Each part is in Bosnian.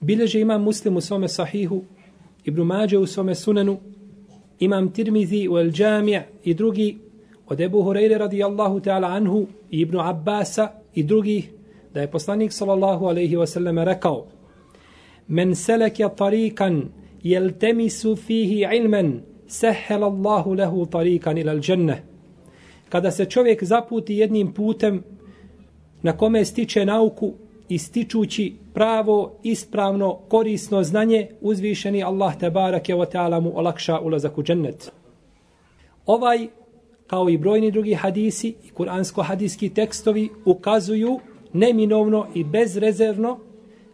Bileže imam muslim u svome sahihu, Ibn Mađe u svome sunanu, imam Tirmizi u El Džamija i drugi, od Ebu Hureyre radijallahu ta'ala anhu i Ibn Abbasa i drugi, da je poslanik sallallahu alaihi wasallam rekao, Men seleke tarikan jeltemisu fihi ilmen, sehel Allahu lehu tarikan ila dženne. Kada se čovjek zaputi jednim putem na kome stiče nauku, ističući pravo, ispravno, korisno znanje, uzvišeni Allah te barake wa ta'ala mu olakša ulazak u džennet. Ovaj, kao i brojni drugi hadisi i kuransko-hadijski tekstovi ukazuju neminovno i bezrezervno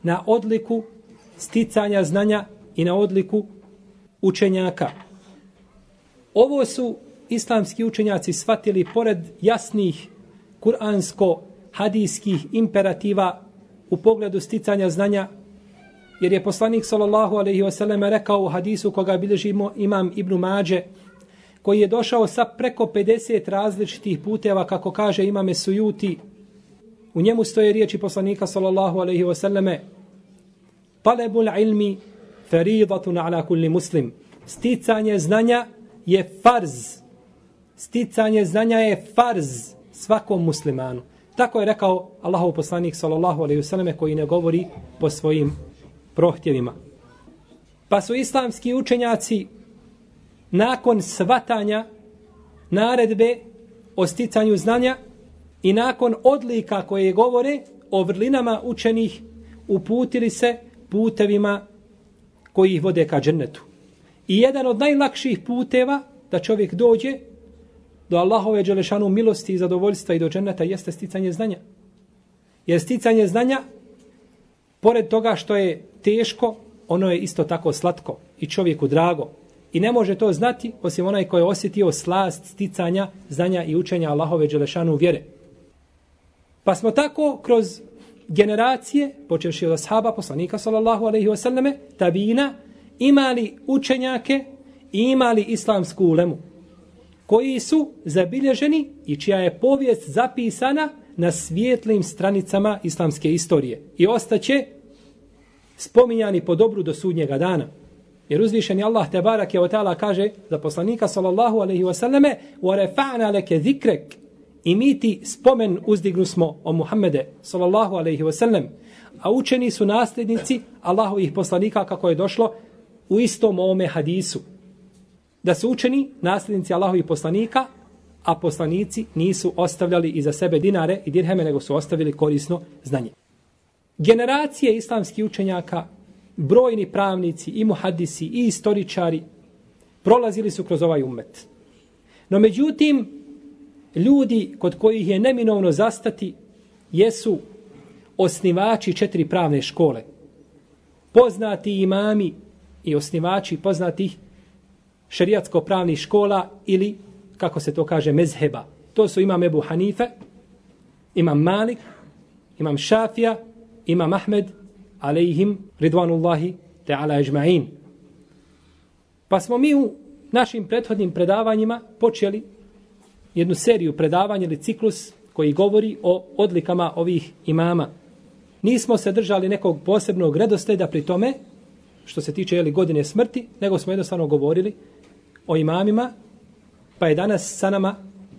na odliku sticanja znanja i na odliku učenjaka. Ovo su islamski učenjaci shvatili pored jasnih kuransko-hadijskih imperativa u pogledu sticanja znanja, jer je poslanik sallallahu alaihi wasallam rekao u hadisu koga bilježimo imam Ibn Mađe, koji je došao sa preko 50 različitih puteva, kako kaže imame Sujuti, u njemu stoje riječi poslanika sallallahu alaihi wasallame, talebul ilmi feridatun ala kulli muslim. Sticanje znanja je farz. Sticanje znanja je farz svakom muslimanu. Tako je rekao Allahov poslanik sallallahu alejhi ve selleme koji ne govori po svojim prohtjevima. Pa su islamski učenjaci nakon svatanja naredbe o sticanju znanja i nakon odlika koje govore o vrlinama učenih uputili se putevima koji ih vode ka džennetu. I jedan od najlakših puteva da čovjek dođe do Allahove dželešanu milosti i zadovoljstva i do dženeta jeste sticanje znanja. Jer sticanje znanja, pored toga što je teško, ono je isto tako slatko i čovjeku drago. I ne može to znati osim onaj koji je osjetio slast sticanja znanja i učenja Allahove dželešanu vjere. Pa smo tako kroz generacije, počevši od ashaba, poslanika sallallahu alaihi wasallame, tabina, imali učenjake i imali islamsku ulemu koji su zabilježeni i čija je povijest zapisana na svijetlim stranicama islamske istorije. I ostaće spominjani po dobru do sudnjega dana. Jer uzvišeni Allah te barak je otala kaže za poslanika sallallahu alaihi wasallame وَرَفَعْنَا لَكَ ذِكْرَكْ I mi ti spomen uzdignu smo o Muhammede sallallahu alaihi wasallam. A učeni su nasljednici Allahovih poslanika kako je došlo u istom ovome hadisu da su učeni nasljednici Allahovih poslanika, a poslanici nisu ostavljali iza sebe dinare i dirheme, nego su ostavili korisno znanje. Generacije islamskih učenjaka, brojni pravnici i muhadisi i istoričari prolazili su kroz ovaj umet. No međutim, ljudi kod kojih je neminovno zastati jesu osnivači četiri pravne škole. Poznati imami i osnivači poznatih šerijatsko pravnih škola ili, kako se to kaže, mezheba. To su imam Ebu Hanife, imam Malik, imam Šafija, imam Ahmed alejhim ridvanullahi ta'ala ajma'in. Pa smo mi u našim prethodnim predavanjima počeli jednu seriju predavanja ili ciklus koji govori o odlikama ovih imama. Nismo se držali nekog posebnog redosleda pri tome, što se tiče jeli, godine smrti, nego smo jednostavno govorili o imamima, pa je danas sa nama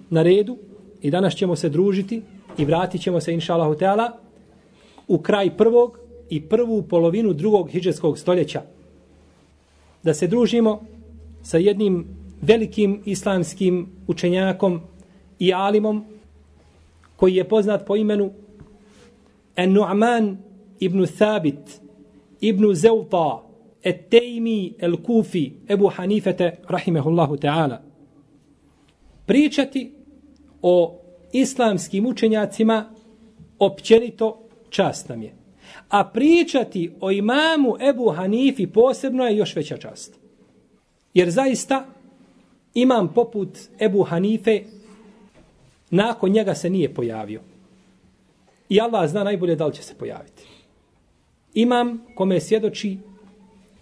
na redu i danas ćemo se družiti i vratit ćemo se, inša Allah, u kraj prvog i prvu polovinu drugog hijđarskog stoljeća. Da se družimo sa jednim velikim islamskim učenjakom i alimom koji je poznat po imenu En-Nu'man ibn Thabit ibn Etejmi El-Kufi Ebu Hanifete rahimehullahu ta'ala pričati o islamskim učenjacima općenito čast nam je. A pričati o imamu Ebu Hanifi posebno je još veća čast. Jer zaista imam poput Ebu Hanife nakon njega se nije pojavio. I Allah zna najbolje da li će se pojaviti. Imam kome svjedoči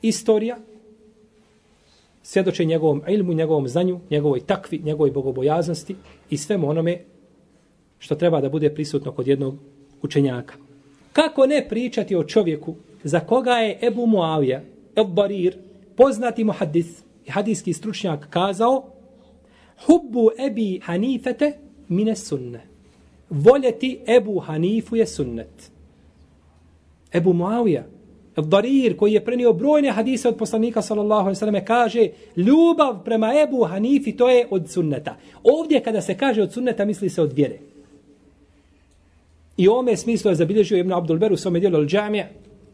istorija, svjedoče njegovom ilmu, njegovom znanju, njegovoj takvi, njegovoj bogobojaznosti i svemu onome što treba da bude prisutno kod jednog učenjaka. Kako ne pričati o čovjeku za koga je Ebu Muavija, Ebu Barir, poznati mu hadis, i hadijski stručnjak kazao Hubbu Ebi Hanifete mine sunne. Voljeti Ebu Hanifu je sunnet. Ebu Muavija, Darir koji je prenio brojne hadise od poslanika sallallahu alejhi ve selleme kaže ljubav prema Ebu Hanifi to je od sunneta. Ovdje kada se kaže od sunneta misli se od vjere. I ome smislu je zabilježio Ibn Abdul Beru svome dijelu Al-đamija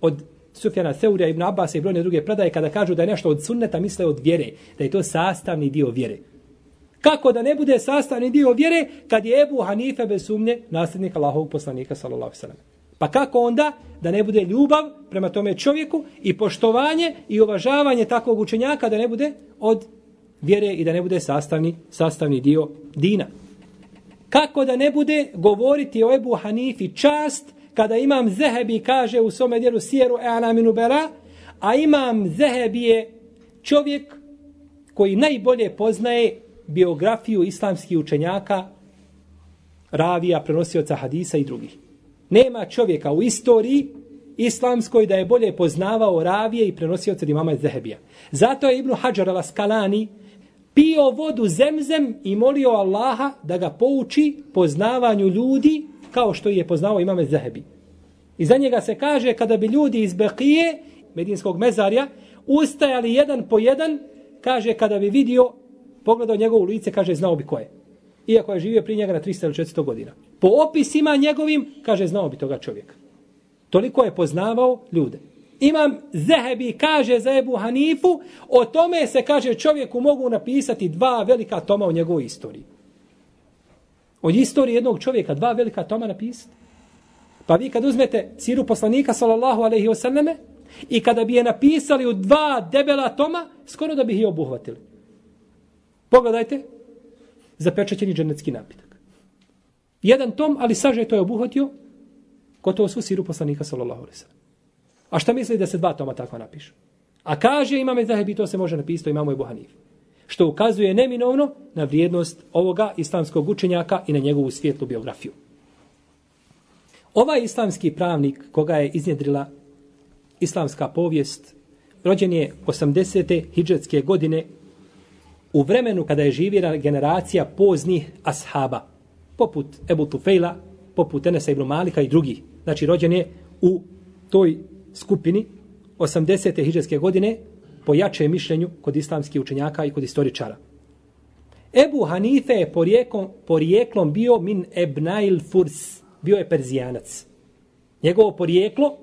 od Sufjana Theurija, Ibn Abbas i brojne druge predaje kada kažu da je nešto od sunneta misle od vjere, da je to sastavni dio vjere. Kako da ne bude sastavni dio vjere kad je Ebu Hanife bez sumnje nasljednik Allahovog poslanika sallallahu alejhi ve selleme. Pa kako onda da ne bude ljubav prema tome čovjeku i poštovanje i uvažavanje takvog učenjaka da ne bude od vjere i da ne bude sastavni, sastavni dio dina. Kako da ne bude govoriti o Ebu Hanifi čast kada imam Zehebi kaže u svome dijelu Sijeru E'anaminu Bera, a imam Zehebi je čovjek koji najbolje poznaje biografiju islamskih učenjaka, ravija, prenosioca hadisa i drugih. Nema čovjeka u istoriji islamskoj da je bolje poznavao ravije i prenosio od imama Zehebija. Zato je Ibnu Hajar al-Askalani pio vodu zemzem i molio Allaha da ga pouči poznavanju ljudi kao što je poznao imam Zehebi. I za njega se kaže kada bi ljudi iz Bekije, medinskog mezarja, ustajali jedan po jedan, kaže kada bi vidio, pogledao njegovu lice, kaže znao bi ko je iako je živio prije njega na 300 ili 400 godina. Po opisima njegovim, kaže, znao bi toga čovjeka. Toliko je poznavao ljude. Imam Zehebi kaže za Ebu Hanifu, o tome se kaže čovjeku mogu napisati dva velika toma o njegovoj istoriji. Od istorije jednog čovjeka dva velika toma napisati. Pa vi kad uzmete ciru poslanika sallallahu alaihi wasallame i kada bi je napisali u dva debela toma, skoro da bi ih obuhvatili. Pogledajte, zapečaćeni dženecki napitak. Jedan tom, ali saže to je obuhvatio gotovo svu siru poslanika sallallahu alaihi sallam. A šta misli da se dva toma tako napišu? A kaže imame zahebi, to se može napisati, imamo Ebu Hanif. Što ukazuje neminovno na vrijednost ovoga islamskog učenjaka i na njegovu svijetlu biografiju. Ovaj islamski pravnik, koga je iznjedrila islamska povijest, rođen je 80. hijđetske godine u vremenu kada je živjela generacija poznih ashaba, poput Ebu Tufejla, poput Enesa ibn Malika i drugih. Znači, rođen je u toj skupini 80. hiđarske godine po jače mišljenju kod islamskih učenjaka i kod istoričara. Ebu Hanife je porijeklom, porijeklom bio min ebnail furs, bio je perzijanac. Njegovo porijeklo,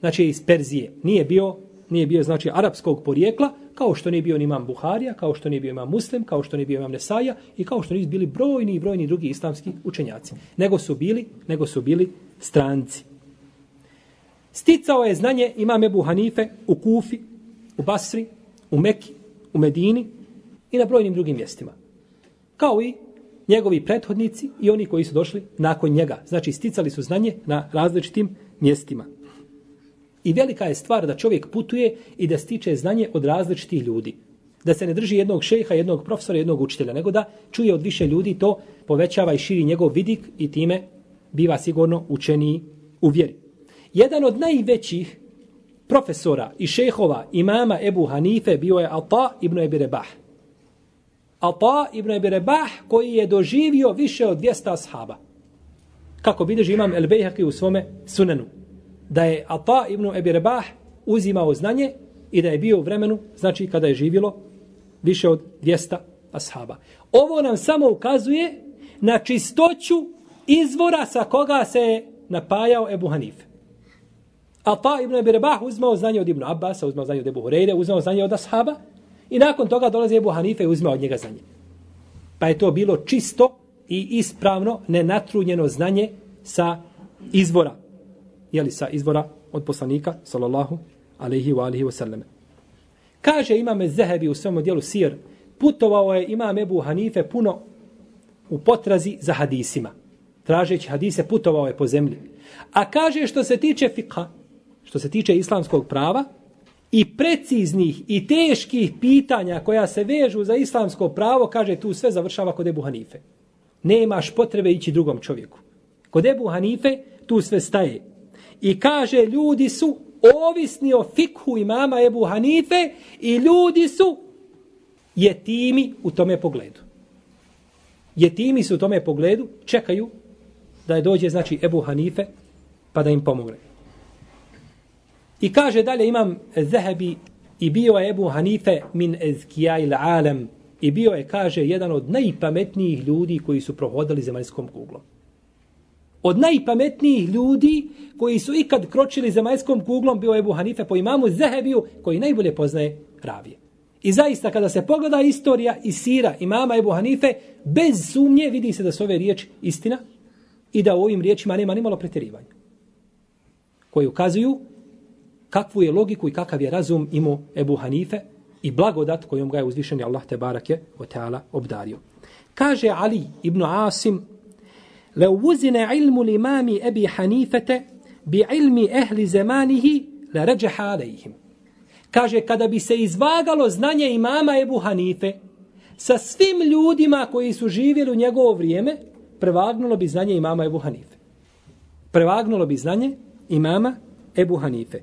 znači iz Perzije, nije bio, nije bio znači arapskog porijekla, kao što nije bio ni imam Buharija, kao što nije bio imam Muslim, kao što nije bio imam Nesaja i kao što nisu bili brojni i brojni drugi islamski učenjaci. Nego su bili, nego su bili stranci. Sticao je znanje imam Ebu Hanife u Kufi, u Basri, u Meki, u Medini i na brojnim drugim mjestima. Kao i njegovi prethodnici i oni koji su došli nakon njega. Znači, sticali su znanje na različitim mjestima. I velika je stvar da čovjek putuje i da stiče znanje od različitih ljudi. Da se ne drži jednog šeha, jednog profesora, jednog učitelja, nego da čuje od više ljudi to povećava i širi njegov vidik i time biva sigurno učeniji u vjeri. Jedan od najvećih profesora i šehova imama Ebu Hanife bio je Ata ibn Ebi Rebah. Ata ibn Ebi Rebah koji je doživio više od 200 ashaba. Kako bilježi imam El Bejhaki u svome sunenu. Da je Ata ibn Ebi Rebah uzimao znanje i da je bio u vremenu, znači kada je živjelo više od 200 ashaba. Ovo nam samo ukazuje na čistoću izvora sa koga se je napajao Ebu Hanife. Ata ibn Ebi Rebah uzmao znanje od Ibn Abbasa, uzmao znanje od Ebu Hureyre, uzmao znanje od ashaba i nakon toga dolazi Ebu Hanife i uzmao od njega znanje. Pa je to bilo čisto i ispravno, nenatrunjeno znanje sa izvora. Jeli sa izvora od poslanika, sallallahu alaihi wa alihi wasallam. Kaže imam Zehebi u svom dijelu Sir, putovao je imam Ebu Hanife puno u potrazi za hadisima. Tražeći hadise, putovao je po zemlji. A kaže što se tiče fikha, što se tiče islamskog prava, i preciznih i teških pitanja koja se vežu za islamsko pravo, kaže tu sve završava kod Ebu Hanife. Nemaš potrebe ići drugom čovjeku. Kod Ebu Hanife tu sve staje. I kaže ljudi su ovisni o fikhu imama Ebu Hanife i ljudi su jetimi u tome pogledu. Jetimi su u tome pogledu, čekaju da je dođe znači Ebu Hanife pa da im pomogne. I kaže dalje imam Zehebi i bio je Ebu Hanife min ezkija il alem i bio je, kaže, jedan od najpametnijih ljudi koji su prohodali zemaljskom kuglom. Od najpametnijih ljudi koji su ikad kročili zemaljskom kuglom bio je Ebu Hanife po imamu Zehebiju koji najbolje poznaje ravije. I zaista kada se pogleda istorija i sira imama Ebu Hanife, bez sumnje vidi se da su ove riječi istina i da u ovim riječima nema ni malo pretjerivanja. Koji ukazuju kakvu je logiku i kakav je razum imao Ebu Hanife i blagodat kojom ga je uzvišeni Allah te barake o teala obdario. Kaže Ali ibn Asim, le uvuzine ilmu l'imami Ebi Hanifete bi ilmi ehli zemanihi le ređeha alejhim. Kaže, kada bi se izvagalo znanje imama Ebu Hanife sa svim ljudima koji su živjeli u njegovo vrijeme, prevagnulo bi znanje imama Ebu Hanife. Prevagnulo bi znanje imama Ebu Hanife.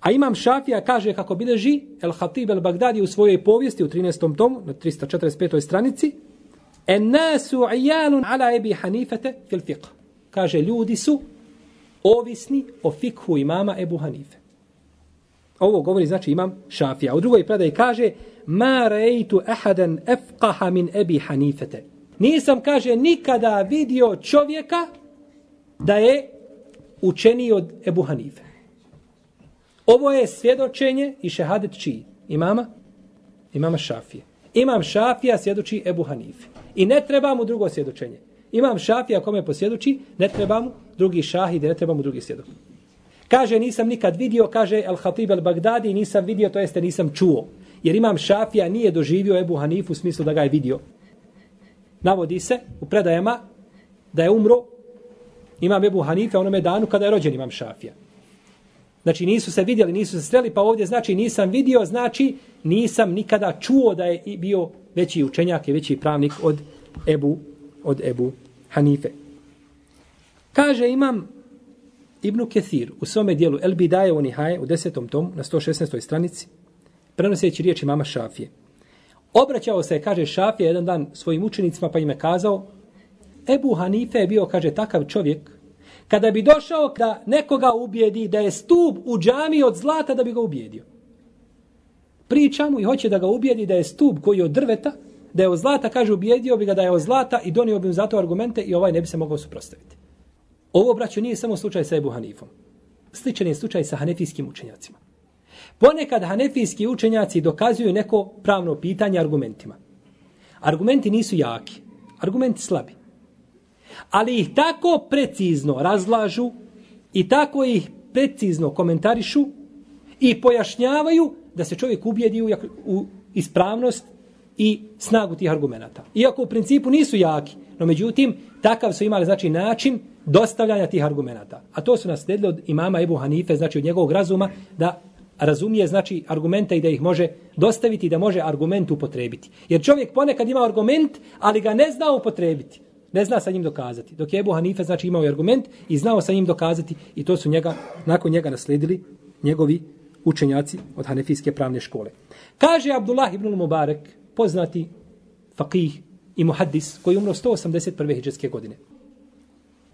A imam Šafija kaže kako bileži El Hatib El Bagdadi u svojoj povijesti u 13. tomu na 345. stranici En nasu ijalun ala ebi hanifete fil fiqh. Kaže ljudi su ovisni o fikhu imama Ebu Hanife. Ovo govori znači imam Šafija. U drugoj predaji kaže Ma rejtu ahadan efqaha min Ebi Hanifete. Nisam, kaže, nikada vidio čovjeka da je učeniji od Ebu Hanife. Ovo je svjedočenje i šehadet čiji? Imama? Imama Šafije. Imam Šafija svjedoči Ebu Hanife. I ne treba mu drugo svjedočenje. Imam Šafija kome posvjedoči, ne treba mu drugi šahid, ne treba mu drugi svjedok. Kaže, nisam nikad vidio, kaže El Hatib El Bagdadi, nisam vidio, to jeste nisam čuo. Jer imam Šafija nije doživio Ebu Hanifu u smislu da ga je vidio. Navodi se u predajama da je umro imam Ebu Hanife onome danu kada je rođen imam Šafija. Znači nisu se vidjeli, nisu se sreli, pa ovdje znači nisam vidio, znači nisam nikada čuo da je bio veći učenjak i veći pravnik od Ebu, od Ebu Hanife. Kaže imam Ibnu Kethir u svome dijelu El Bidaje u Nihaje u desetom tomu na 116. stranici prenoseći riječi mama Šafije. Obraćao se, kaže Šafije, jedan dan svojim učenicima pa im je kazao Ebu Hanife je bio, kaže, takav čovjek kada bi došao da nekoga ubijedi da je stup u džami od zlata da bi ga ubijedio. Priča mu i hoće da ga ubijedi da je stup koji je od drveta, da je od zlata, kaže ubijedio bi ga da je od zlata i donio bi mu zato argumente i ovaj ne bi se mogao suprostaviti. Ovo, braćo, nije samo slučaj sa Ebu Hanifom. Sličan je slučaj sa hanefijskim učenjacima. Ponekad hanefijski učenjaci dokazuju neko pravno pitanje argumentima. Argumenti nisu jaki. Argumenti slabi ali ih tako precizno razlažu i tako ih precizno komentarišu i pojašnjavaju da se čovjek ubijedi u, u ispravnost i snagu tih argumenata. Iako u principu nisu jaki, no međutim, takav su imali znači način dostavljanja tih argumenata. A to su nasledili od imama Ebu Hanife, znači od njegovog razuma, da razumije znači argumente i da ih može dostaviti da može argument upotrebiti. Jer čovjek ponekad ima argument, ali ga ne zna upotrebiti. Ne zna sa njim dokazati. Dok je Ebu Hanife znači imao argument i znao sa njim dokazati i to su njega, nakon njega nasledili njegovi učenjaci od Hanefijske pravne škole. Kaže Abdullah ibn Mubarak, poznati faqih i muhaddis, koji umro 181. hijđarske godine.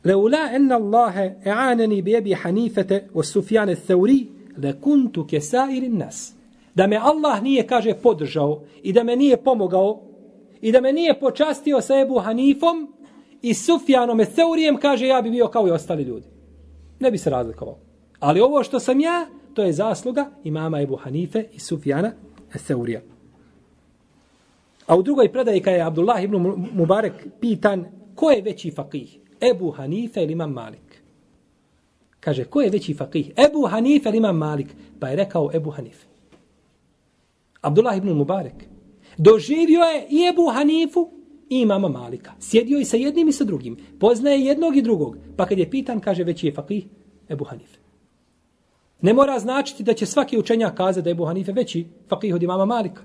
Leula enna Allahe e'aneni bi ebi Hanifete o Sufjane Theuri, le kuntu kesairin nas. Da me Allah nije, kaže, podržao i da me nije pomogao i da me nije počastio sa Ebu Hanifom i Sufjanom Eseurijem kaže, ja bi bio kao i ostali ljudi. Ne bi se razlikovao. Ali ovo što sam ja, to je zasluga imama Ebu Hanife i Sufjana Eseurija. A u drugoj predaji kada je Abdullah ibn Mubarek pitan ko je veći fakih, Ebu Hanife ili imam Malik? Kaže, ko je veći fakih, Ebu Hanife ili imam Malik? Pa je rekao Ebu Hanife. Abdullah ibn Mubarek. Doživio je i Ebu Hanifu i imama Malika. Sjedio i sa jednim i sa drugim. Poznaje jednog i drugog. Pa kad je pitan, kaže, veći je faqih, Ebu Hanife. Ne mora značiti da će svaki učenjak kazati da je Ebu Hanife veći faqih od imama Malika.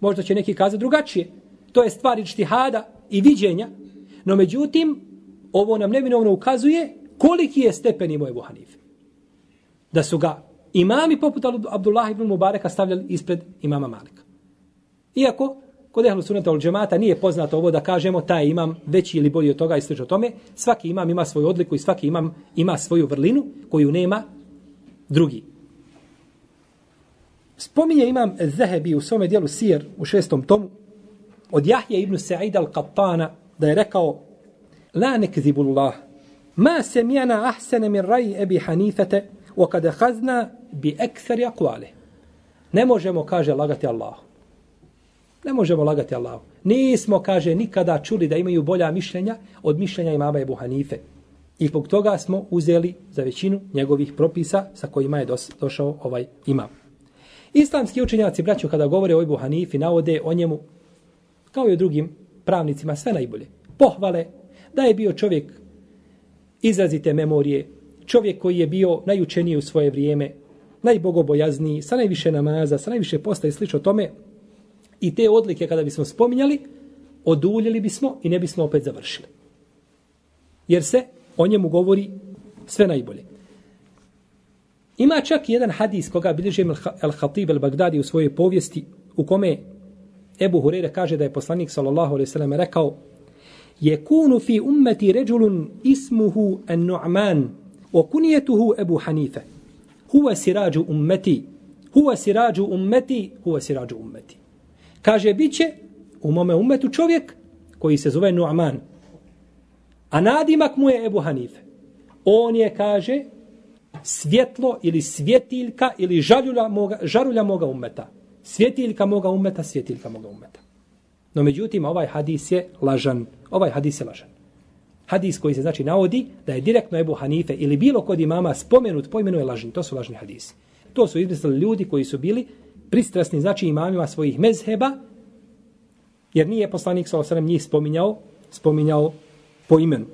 Možda će neki kazati drugačije. To je stvar ičtihada i viđenja. No međutim, ovo nam neminovno ukazuje koliki je stepen imao Ebu Hanife. Da su ga imami poput Abdullah ibn Mubareka stavljali ispred imama Malika. Iako, kod ehlu sunata ul džemata nije poznato ovo da kažemo taj imam veći ili bolji od toga i slično tome. Svaki imam ima svoju odliku i svaki imam ima svoju vrlinu koju nema drugi. Spominje imam Zahebi u svome dijelu Sir u šestom tomu od Jahje ibn Sa'ida al-Qattana da je rekao La nekzibullah ma semjana ahsene min raji ebi hanifete wa kada hazna bi ekser akvale. Ne možemo, kaže, lagati Allah. Ne možemo lagati Allah. Nismo, kaže, nikada čuli da imaju bolja mišljenja od mišljenja imama Ebu Hanife. I zbog toga smo uzeli za većinu njegovih propisa sa kojima je došao ovaj imam. Islamski učenjaci, braću, kada govore o Ebu Hanifi, navode o njemu, kao i o drugim pravnicima, sve najbolje. Pohvale da je bio čovjek izrazite memorije, čovjek koji je bio najučeniji u svoje vrijeme, najbogobojazniji, sa najviše namaza, sa najviše posta i slično tome. I te odlike kada bismo spominjali, oduljili bismo i ne bismo opet završili. Jer se o njemu govori sve najbolje. Ima čak jedan hadis koga bilježi Al-Khatib al-Baghdadi u svojoj povijesti u kome Ebu Hureyre kaže da je poslanik sallallahu alaihi sallam rekao je fi ummeti ređulun ismuhu an-nu'man wa kunijetuhu Ebu Hanife huwa sirađu ummeti huwa sirađu ummeti huwa sirađu ummeti kaže bit će u mome umetu čovjek koji se zove Nu'man a nadimak mu je Ebu Hanife on je kaže svjetlo ili svjetiljka ili žarulja moga, žarulja moga umeta. Svjetiljka moga umeta, svjetiljka moga umeta. No međutim, ovaj hadis je lažan. Ovaj hadis je lažan. Hadis koji se znači navodi da je direktno Ebu Hanife ili bilo kod imama spomenut po imenu je lažni. To su lažni hadisi. To su izmislili ljudi koji su bili pristrasni znači imamima svojih mezheba jer nije poslanik sa osrem njih spominjao, spominjao po imenu.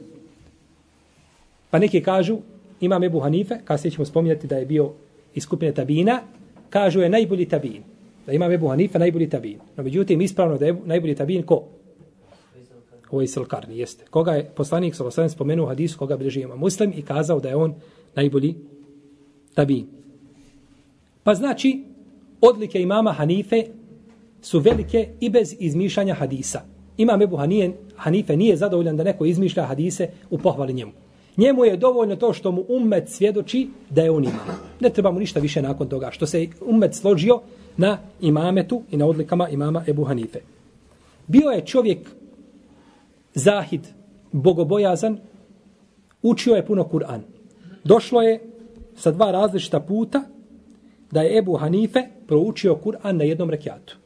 Pa neki kažu, imam Ebu Hanife, kasnije ćemo spominjati da je bio iz skupine tabina, kažu je najbolji tabin. Da imam Ebu Hanife najbolji tabin. No međutim, ispravno da je najbolji tabin ko? Ovo je Selkarni, jeste. Koga je poslanik Salosan spomenuo hadisu, koga bilježi ima muslim i kazao da je on najbolji tabin. Pa znači, odlike imama Hanife su velike i bez izmišljanja hadisa. Imam Ebu Hanife nije zadovoljan da neko izmišlja hadise u pohvali njemu. Njemu je dovoljno to što mu umet svjedoči da je on imam. Ne treba mu ništa više nakon toga. Što se umet složio na imametu i na odlikama imama Ebu Hanife. Bio je čovjek zahid, bogobojazan, učio je puno Kur'an. Došlo je sa dva različita puta da je Ebu Hanife proučio Kur'an na jednom rekiatu.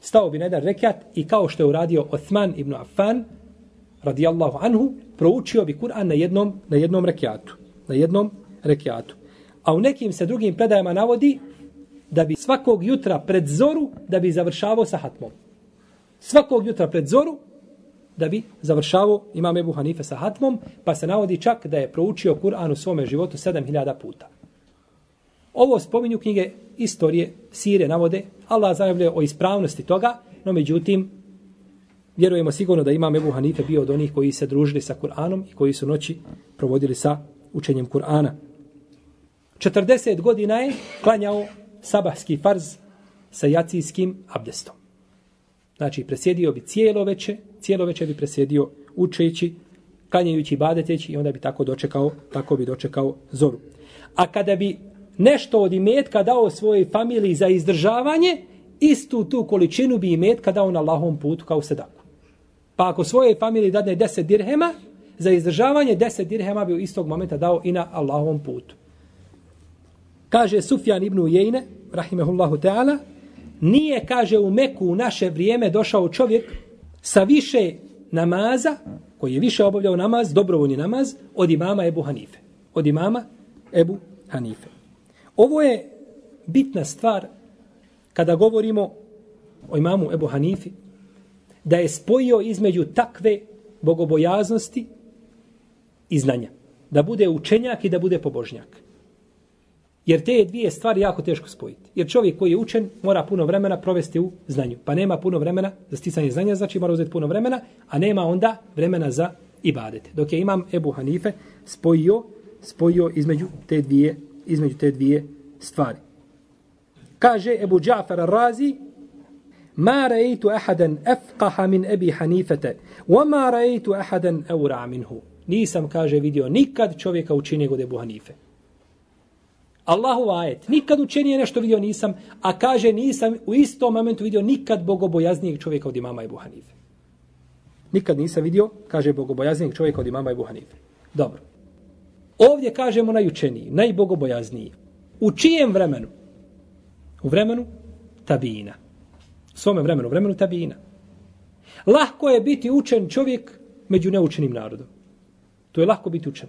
Stao bi na jedan rekiat i kao što je uradio Othman ibn Affan, radijallahu anhu, proučio bi Kur'an na jednom, na jednom rekiatu. Na jednom rekiatu. A u nekim se drugim predajama navodi da bi svakog jutra pred zoru da bi završavao sa hatmom. svakog jutra pred zoru da bi završavao imam Ebu Hanife sa hatmom, pa se navodi čak da je proučio Kur'an u svome životu 7000 puta. Ovo spominju knjige istorije, sire navode, Allah zanavlja o ispravnosti toga, no međutim, vjerujemo sigurno da imam Ebu Hanife bio od onih koji se družili sa Kur'anom i koji su noći provodili sa učenjem Kur'ana. 40 godina je klanjao sabahski farz sa jacijskim abdestom. Znači, presjedio bi cijelo veče, cijelo veče bi presjedio učeći, klanjajući, badeteći i onda bi tako dočekao, tako bi dočekao zoru. A kada bi nešto od imetka dao svojoj familiji za izdržavanje, istu tu količinu bi imetka dao na lahom putu kao sedaku. Pa ako svojoj familiji dadne 10 dirhema, za izdržavanje 10 dirhema bi u istog momenta dao i na Allahovom putu. Kaže Sufjan ibn Ujejne, rahimehullahu ta'ala, nije, kaže, u Meku u naše vrijeme došao čovjek sa više namaza, koji je više obavljao namaz, dobrovoljni namaz, od imama Ebu Hanife. Od imama Ebu Hanife. Ovo je bitna stvar kada govorimo o imamu Ebu Hanifi, da je spojio između takve bogobojaznosti i znanja. Da bude učenjak i da bude pobožnjak. Jer te dvije stvari jako teško spojiti. Jer čovjek koji je učen mora puno vremena provesti u znanju. Pa nema puno vremena za sticanje znanja, znači mora uzeti puno vremena, a nema onda vremena za ibadete. Dok je imam Ebu Hanife spojio, spojio između te dvije, između te dvije stvari. Kaže Ebu Džafar Razi, Ma rejtu ahadan afqaha min Ebi Hanifete, wa ma rejtu ahadan eura minhu. Nisam, kaže, vidio nikad čovjeka učinije god Ebu Hanife. Allahu ajet. Nikad učenije nešto vidio nisam, a kaže nisam u istom momentu vidio nikad bogobojaznijeg čovjeka od imama Ebu Hanife. Nikad nisam vidio, kaže bogobojaznijeg čovjeka od imama Ebu Hanife. Dobro. Ovdje kažemo najučeniji, najbogobojazniji. U čijem vremenu? U vremenu tabina. U svome vremenu, u vremenu tabina. Lahko je biti učen čovjek među neučenim narodom. To je lahko biti učen.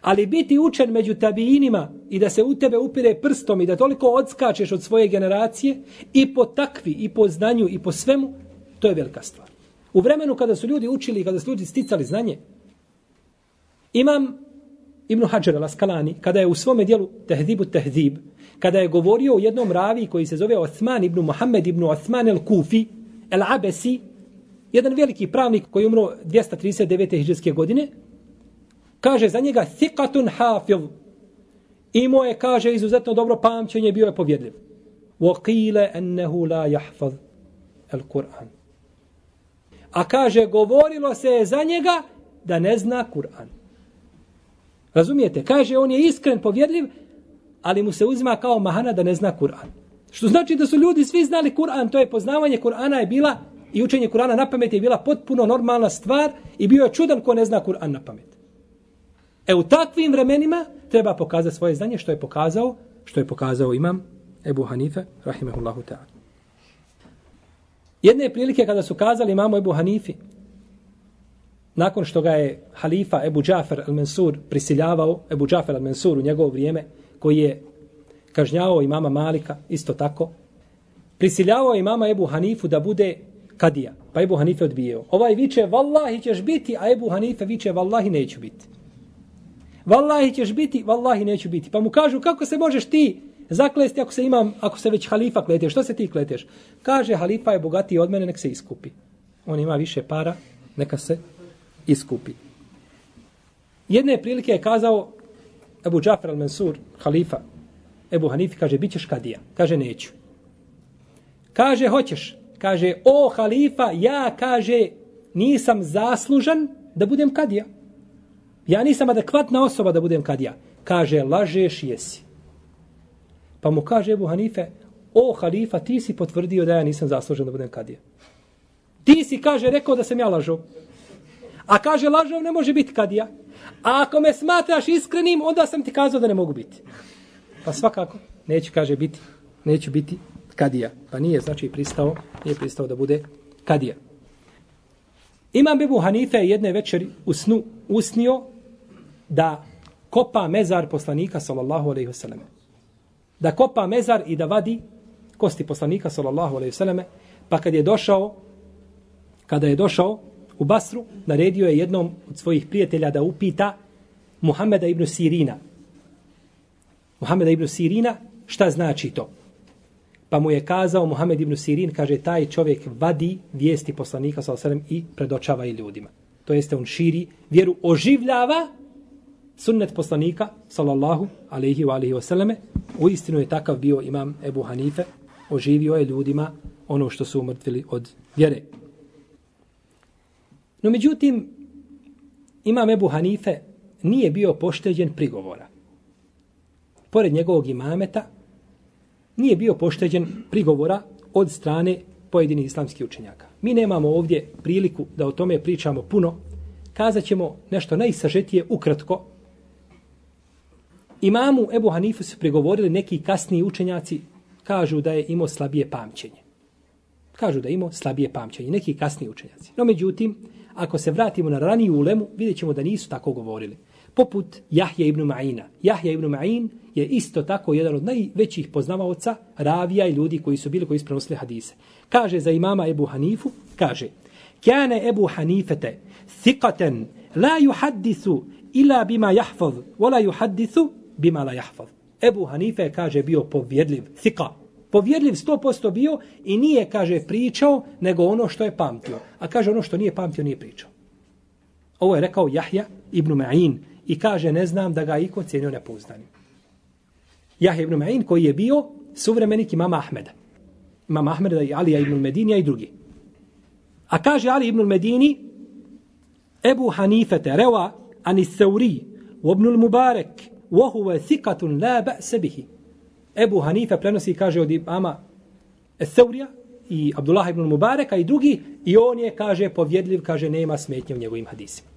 Ali biti učen među tabijinima i da se u tebe upire prstom i da toliko odskačeš od svoje generacije i po takvi, i po znanju, i po svemu, to je velika stvar. U vremenu kada su ljudi učili, kada su ljudi sticali znanje, imam Ibn Hajar al-Askalani, kada je u svome dijelu Tehdibu Tehdib, kada je govorio o jednom ravi koji se zove Osman ibn Muhammed ibn Osman el-Kufi, el-Abesi, jedan veliki pravnik koji je umro 239. hiđarske godine, kaže za njega thiqatun hafiz. Imao je, kaže, izuzetno dobro pamćenje, bio je povjedljiv. Wa ennehu la yahfaz al-Qur'an. A kaže, govorilo se je za njega da ne zna Kur'an. Razumijete? Kaže, on je iskren, povjedljiv, ali mu se uzima kao mahana da ne zna Kur'an. Što znači da su ljudi svi znali Kur'an, to je poznavanje Kur'ana je bila i učenje Kur'ana na pamet je bila potpuno normalna stvar i bio je čudan ko ne zna Kur'an na pamet. E u takvim vremenima treba pokazati svoje znanje što je pokazao, što je pokazao imam Ebu Hanife, rahimehullahu ta'ala. Jedne prilike kada su kazali imamo Ebu Hanifi, nakon što ga je halifa Ebu Džafer al-Mansur prisiljavao, Ebu Džafer al-Mansur u njegovo vrijeme, koji je kažnjavao imama Malika, isto tako, prisiljavao imama Ebu Hanifu da bude kadija. Pa Ebu Hanife odbijeo. Ovaj viče, vallahi ćeš biti, a Ebu Hanife viče, vallahi neću biti. Vallahi ćeš biti, vallahi neću biti. Pa mu kažu, kako se možeš ti zaklesti ako se imam, ako se već halifa kleteš, što se ti kleteš? Kaže, halifa je bogatiji od mene, nek se iskupi. On ima više para, neka se iskupi. Jedne prilike je kazao Ebu Džafar al-Mansur, halifa, Ebu Hanifi, kaže, bit ćeš kadija. Kaže, neću. Kaže, hoćeš. Kaže, o halifa, ja, kaže, nisam zaslužan da budem kadija. Ja nisam adekvatna osoba da budem kadija. Kaže, lažeš jesi. Pa mu kaže Ebu Hanife, o halifa, ti si potvrdio da ja nisam zaslužen da budem kadija. Ti si, kaže, rekao da sam ja lažo. A kaže, lažov ne može biti kadija. A ako me smatraš iskrenim, onda sam ti kazao da ne mogu biti. Pa svakako, neću, kaže, biti, neću biti kadija. Pa nije, znači, pristao, nije pristao da bude kadija. Imam Bebu Hanife jedne večeri u snu usnio da kopa mezar poslanika sallallahu alejhi ve selleme. Da kopa mezar i da vadi kosti poslanika sallallahu alejhi ve selleme, pa kad je došao kada je došao u Basru, naredio je jednom od svojih prijatelja da upita Muhameda ibn Sirina. Muhameda ibn Sirina, šta znači to? Pa mu je kazao Muhammed ibn Sirin, kaže, taj čovjek vadi vijesti poslanika s.a.v. i predočava i ljudima. To jeste, on širi vjeru, oživljava sunnet poslanika, sallallahu alaihi wa alaihi wa U istinu je takav bio imam Ebu Hanife, oživio je ljudima ono što su umrtvili od vjere. No međutim, imam Ebu Hanife nije bio pošteđen prigovora. Pored njegovog imameta, nije bio pošteđen prigovora od strane pojedinih islamskih učenjaka. Mi nemamo ovdje priliku da o tome pričamo puno, kazat ćemo nešto najsažetije ukratko. Imamu Ebu Hanifu su prigovorili neki kasniji učenjaci, kažu da je imao slabije pamćenje. Kažu da je imao slabije pamćenje, neki kasniji učenjaci. No međutim, ako se vratimo na raniju ulemu, vidjet ćemo da nisu tako govorili. Poput Jahja ibn Ma'ina. Jahja ibn Ma'in je isto tako jedan od najvećih poznavaoca ravija i ljudi koji su bili koji isprenosili hadise. Kaže za imama Ebu Hanifu, kaže Kjane Ebu Hanifete thikaten la juhaddisu ila bima jahfaz, wala juhaddisu bima la jahfaz. Ebu Hanife kaže bio povjedljiv, thika, povjerljiv 100% bio i nije, kaže, pričao, nego ono što je pamtio. A kaže, ono što nije pamtio, nije pričao. Ovo je rekao Jahja ibn Ma'in i kaže, ne znam da ga iko cijenio nepoznanim. Jahja ibn Ma'in koji je bio suvremenik imama Ahmeda. Imam Ahmeda i Alija ibn Medinija i drugi. A kaže Ali ibn Medini, Ebu Hanifete, Rewa, Ani Seuri, Ibn Mubarek, Wahuve Thikatun la ba'se bihi. Ebu Hanife prenosi kaže od imama Eseurija i Abdullah ibn Mubareka i drugi i on je, kaže, povjedljiv, kaže, nema smetnje u njegovim hadisima.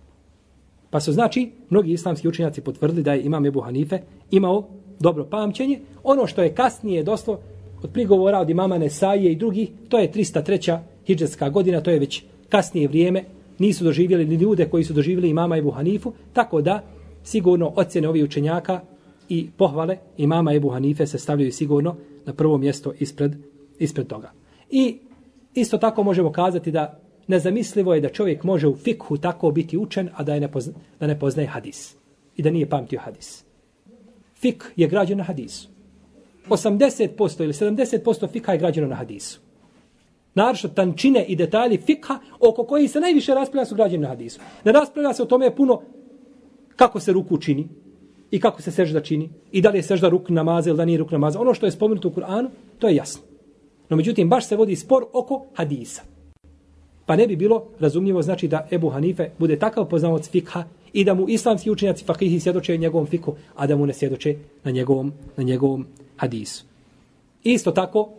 Pa su znači, mnogi islamski učenjaci potvrdili da je imam Ebu Hanife imao dobro pamćenje. Ono što je kasnije doslo od prigovora od imama Nesaije i drugi, to je 303. hijđetska godina, to je već kasnije vrijeme, nisu doživjeli ni ljude koji su doživjeli imama Ebu Hanifu, tako da sigurno ocjene ovih učenjaka i pohvale imama Ebu Hanife se stavljaju sigurno na prvo mjesto ispred, ispred toga. I isto tako možemo kazati da nezamislivo je da čovjek može u fikhu tako biti učen, a da, je ne, pozna, da ne poznaje hadis. I da nije pamtio hadis. Fik je građen na hadisu. 80% ili 70% fika je građeno na hadisu. Naravno, tančine i detalji fikha oko koji se najviše raspravlja su građeni na hadisu. Ne raspravlja se o tome puno kako se ruku čini, i kako se sežda čini i da li je sežda ruk namaza ili da nije ruk namaza. Ono što je spomenuto u Kur'anu, to je jasno. No međutim, baš se vodi spor oko hadisa. Pa ne bi bilo razumljivo znači da Ebu Hanife bude takav poznavac fikha i da mu islamski učenjaci fakihi svjedoče njegovom fiku, a da mu ne svjedoče na njegovom, na njegovom hadisu. Isto tako,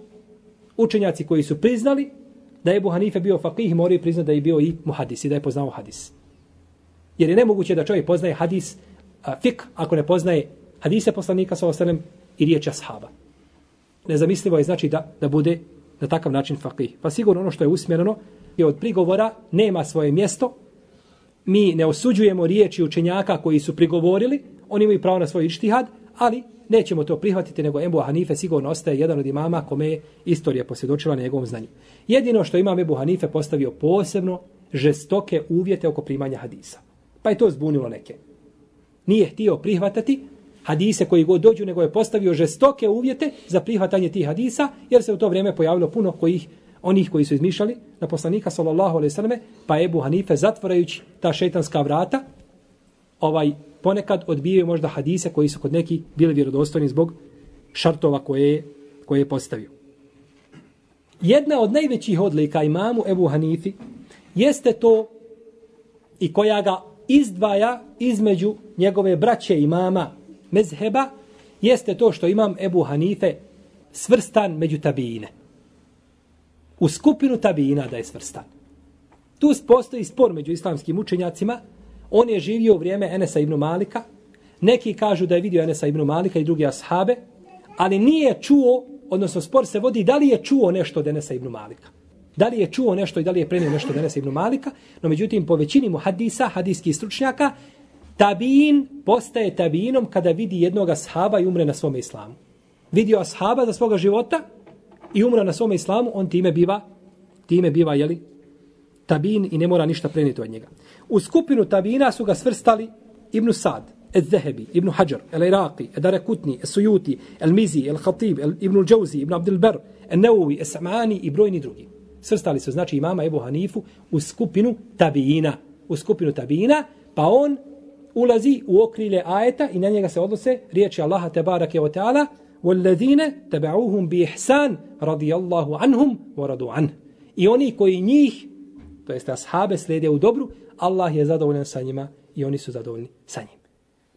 učenjaci koji su priznali da je Ebu Hanife bio fakih, moraju priznati da je bio i muhadis i da je poznao hadis. Jer je nemoguće da čovjek poznaje hadis fik ako ne poznaje hadise poslanika sa osalem i riječ ashaba. Nezamislivo je znači da, da bude na takav način faqih. Pa sigurno ono što je usmjereno je od prigovora nema svoje mjesto. Mi ne osuđujemo riječi učenjaka koji su prigovorili, oni imaju pravo na svoj ištihad, ali nećemo to prihvatiti, nego Ebu Hanife sigurno ostaje jedan od imama kome je istorija posvjedočila na njegovom znanju. Jedino što imam Ebu Hanife postavio posebno žestoke uvjete oko primanja hadisa. Pa je to zbunilo neke nije htio prihvatati hadise koji god dođu, nego je postavio žestoke uvjete za prihvatanje tih hadisa, jer se u to vrijeme pojavilo puno kojih onih koji su izmišljali na poslanika sallallahu alejhi ve selleme pa Ebu Hanife zatvarajući ta šejtanska vrata ovaj ponekad odbijaju možda hadise koji su kod neki bili vjerodostojni zbog šartova koje koje je postavio. Jedna od najvećih odlika imamu Ebu Hanifi jeste to i koja ga izdvaja između njegove braće imama mezheba jeste to što imam Ebu Hanife svrstan među tabijine. U skupinu tabijina da je svrstan. Tu postoji spor među islamskim učenjacima. On je živio u vrijeme Enesa ibn Malika. Neki kažu da je vidio Enesa ibn Malika i drugi ashabe, ali nije čuo, odnosno spor se vodi da li je čuo nešto od Enesa ibn Malika. Da li je čuo nešto i da li je prenio nešto od Enesa ibn Malika, no međutim po većini mu hadisa, hadijskih stručnjaka, Tabin postaje tabinom kada vidi jednog ashaba i umre na svom islamu. Vidio ashaba za svoga života i umre na svom islamu, on time biva, time biva, jeli, tabin i ne mora ništa prenijeti od njega. U skupinu tabina su ga svrstali Ibn Sad, El Zehebi, Ibn Hajar, El Iraqi, El Darekutni, El Sujuti, El Mizi, El Khatib, El Ibn Džauzi, Ibn Abdel El Neuvi, El Samani i brojni drugi Svrstali su, znači, imama Ebu Hanifu u skupinu tabina. U skupinu tabina, pa on ulazi u okrilje ajeta i na njega se odnose riječi Allaha tebarake wa ta'ala وَالَّذِينَ تَبَعُوهُمْ بِإِحْسَانِ رَضِيَ اللَّهُ عَنْهُمْ وَرَضُوا عَنْهُ I oni koji njih, to jest ashabe, slijede u dobru, Allah je zadovoljan sa njima i oni su zadovoljni sa njim.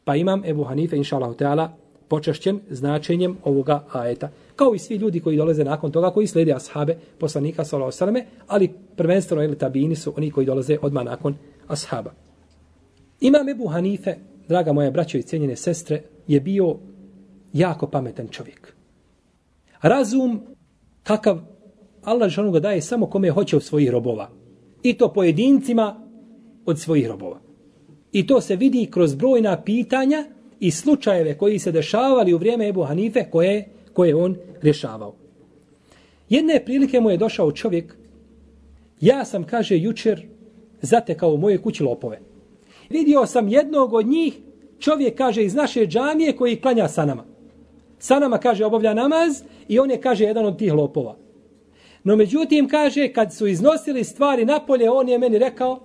Pa imam Ebu Hanife, inša Allah, teala, počašćen značenjem ovoga ajeta. Kao i svi ljudi koji dolaze nakon toga, koji slijede ashabe, poslanika, sallallahu ali prvenstveno ili tabini su oni koji dolaze odmah nakon ashaba. Imam Ebu Hanife, draga moja braćo i cijenjene sestre, je bio jako pametan čovjek. Razum kakav Allah žanu ga daje samo kome hoće od svojih robova. I to pojedincima od svojih robova. I to se vidi kroz brojna pitanja i slučajeve koji se dešavali u vrijeme Ebu Hanife koje, koje on rješavao. Jedne prilike mu je došao čovjek, ja sam, kaže, jučer zatekao u moje kući lopove. Vidio sam jednog od njih, čovjek kaže iz naše džamije koji klanja sa nama. Sa nama, kaže, obavlja namaz i on je, kaže, jedan od tih lopova. No međutim, kaže, kad su iznosili stvari napolje, on je meni rekao,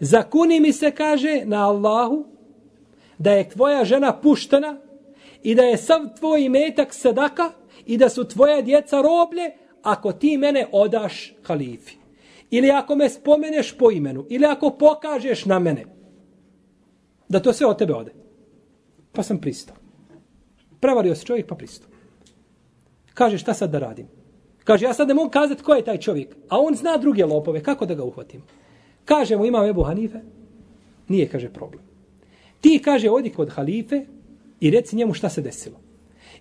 zakuni mi se, kaže, na Allahu, da je tvoja žena puštena i da je sav tvoj metak sadaka i da su tvoja djeca roblje ako ti mene odaš halifi. Ili ako me spomeneš po imenu. Ili ako pokažeš na mene. Da to sve od tebe ode. Pa sam pristao. Prevario se čovjek pa pristao. Kaže šta sad da radim? Kaže ja sad ne mogu kazati ko je taj čovjek. A on zna druge lopove. Kako da ga uhvatim? Kaže mu imam Ebu Hanife. Nije kaže problem. Ti kaže odi kod halife i reci njemu šta se desilo.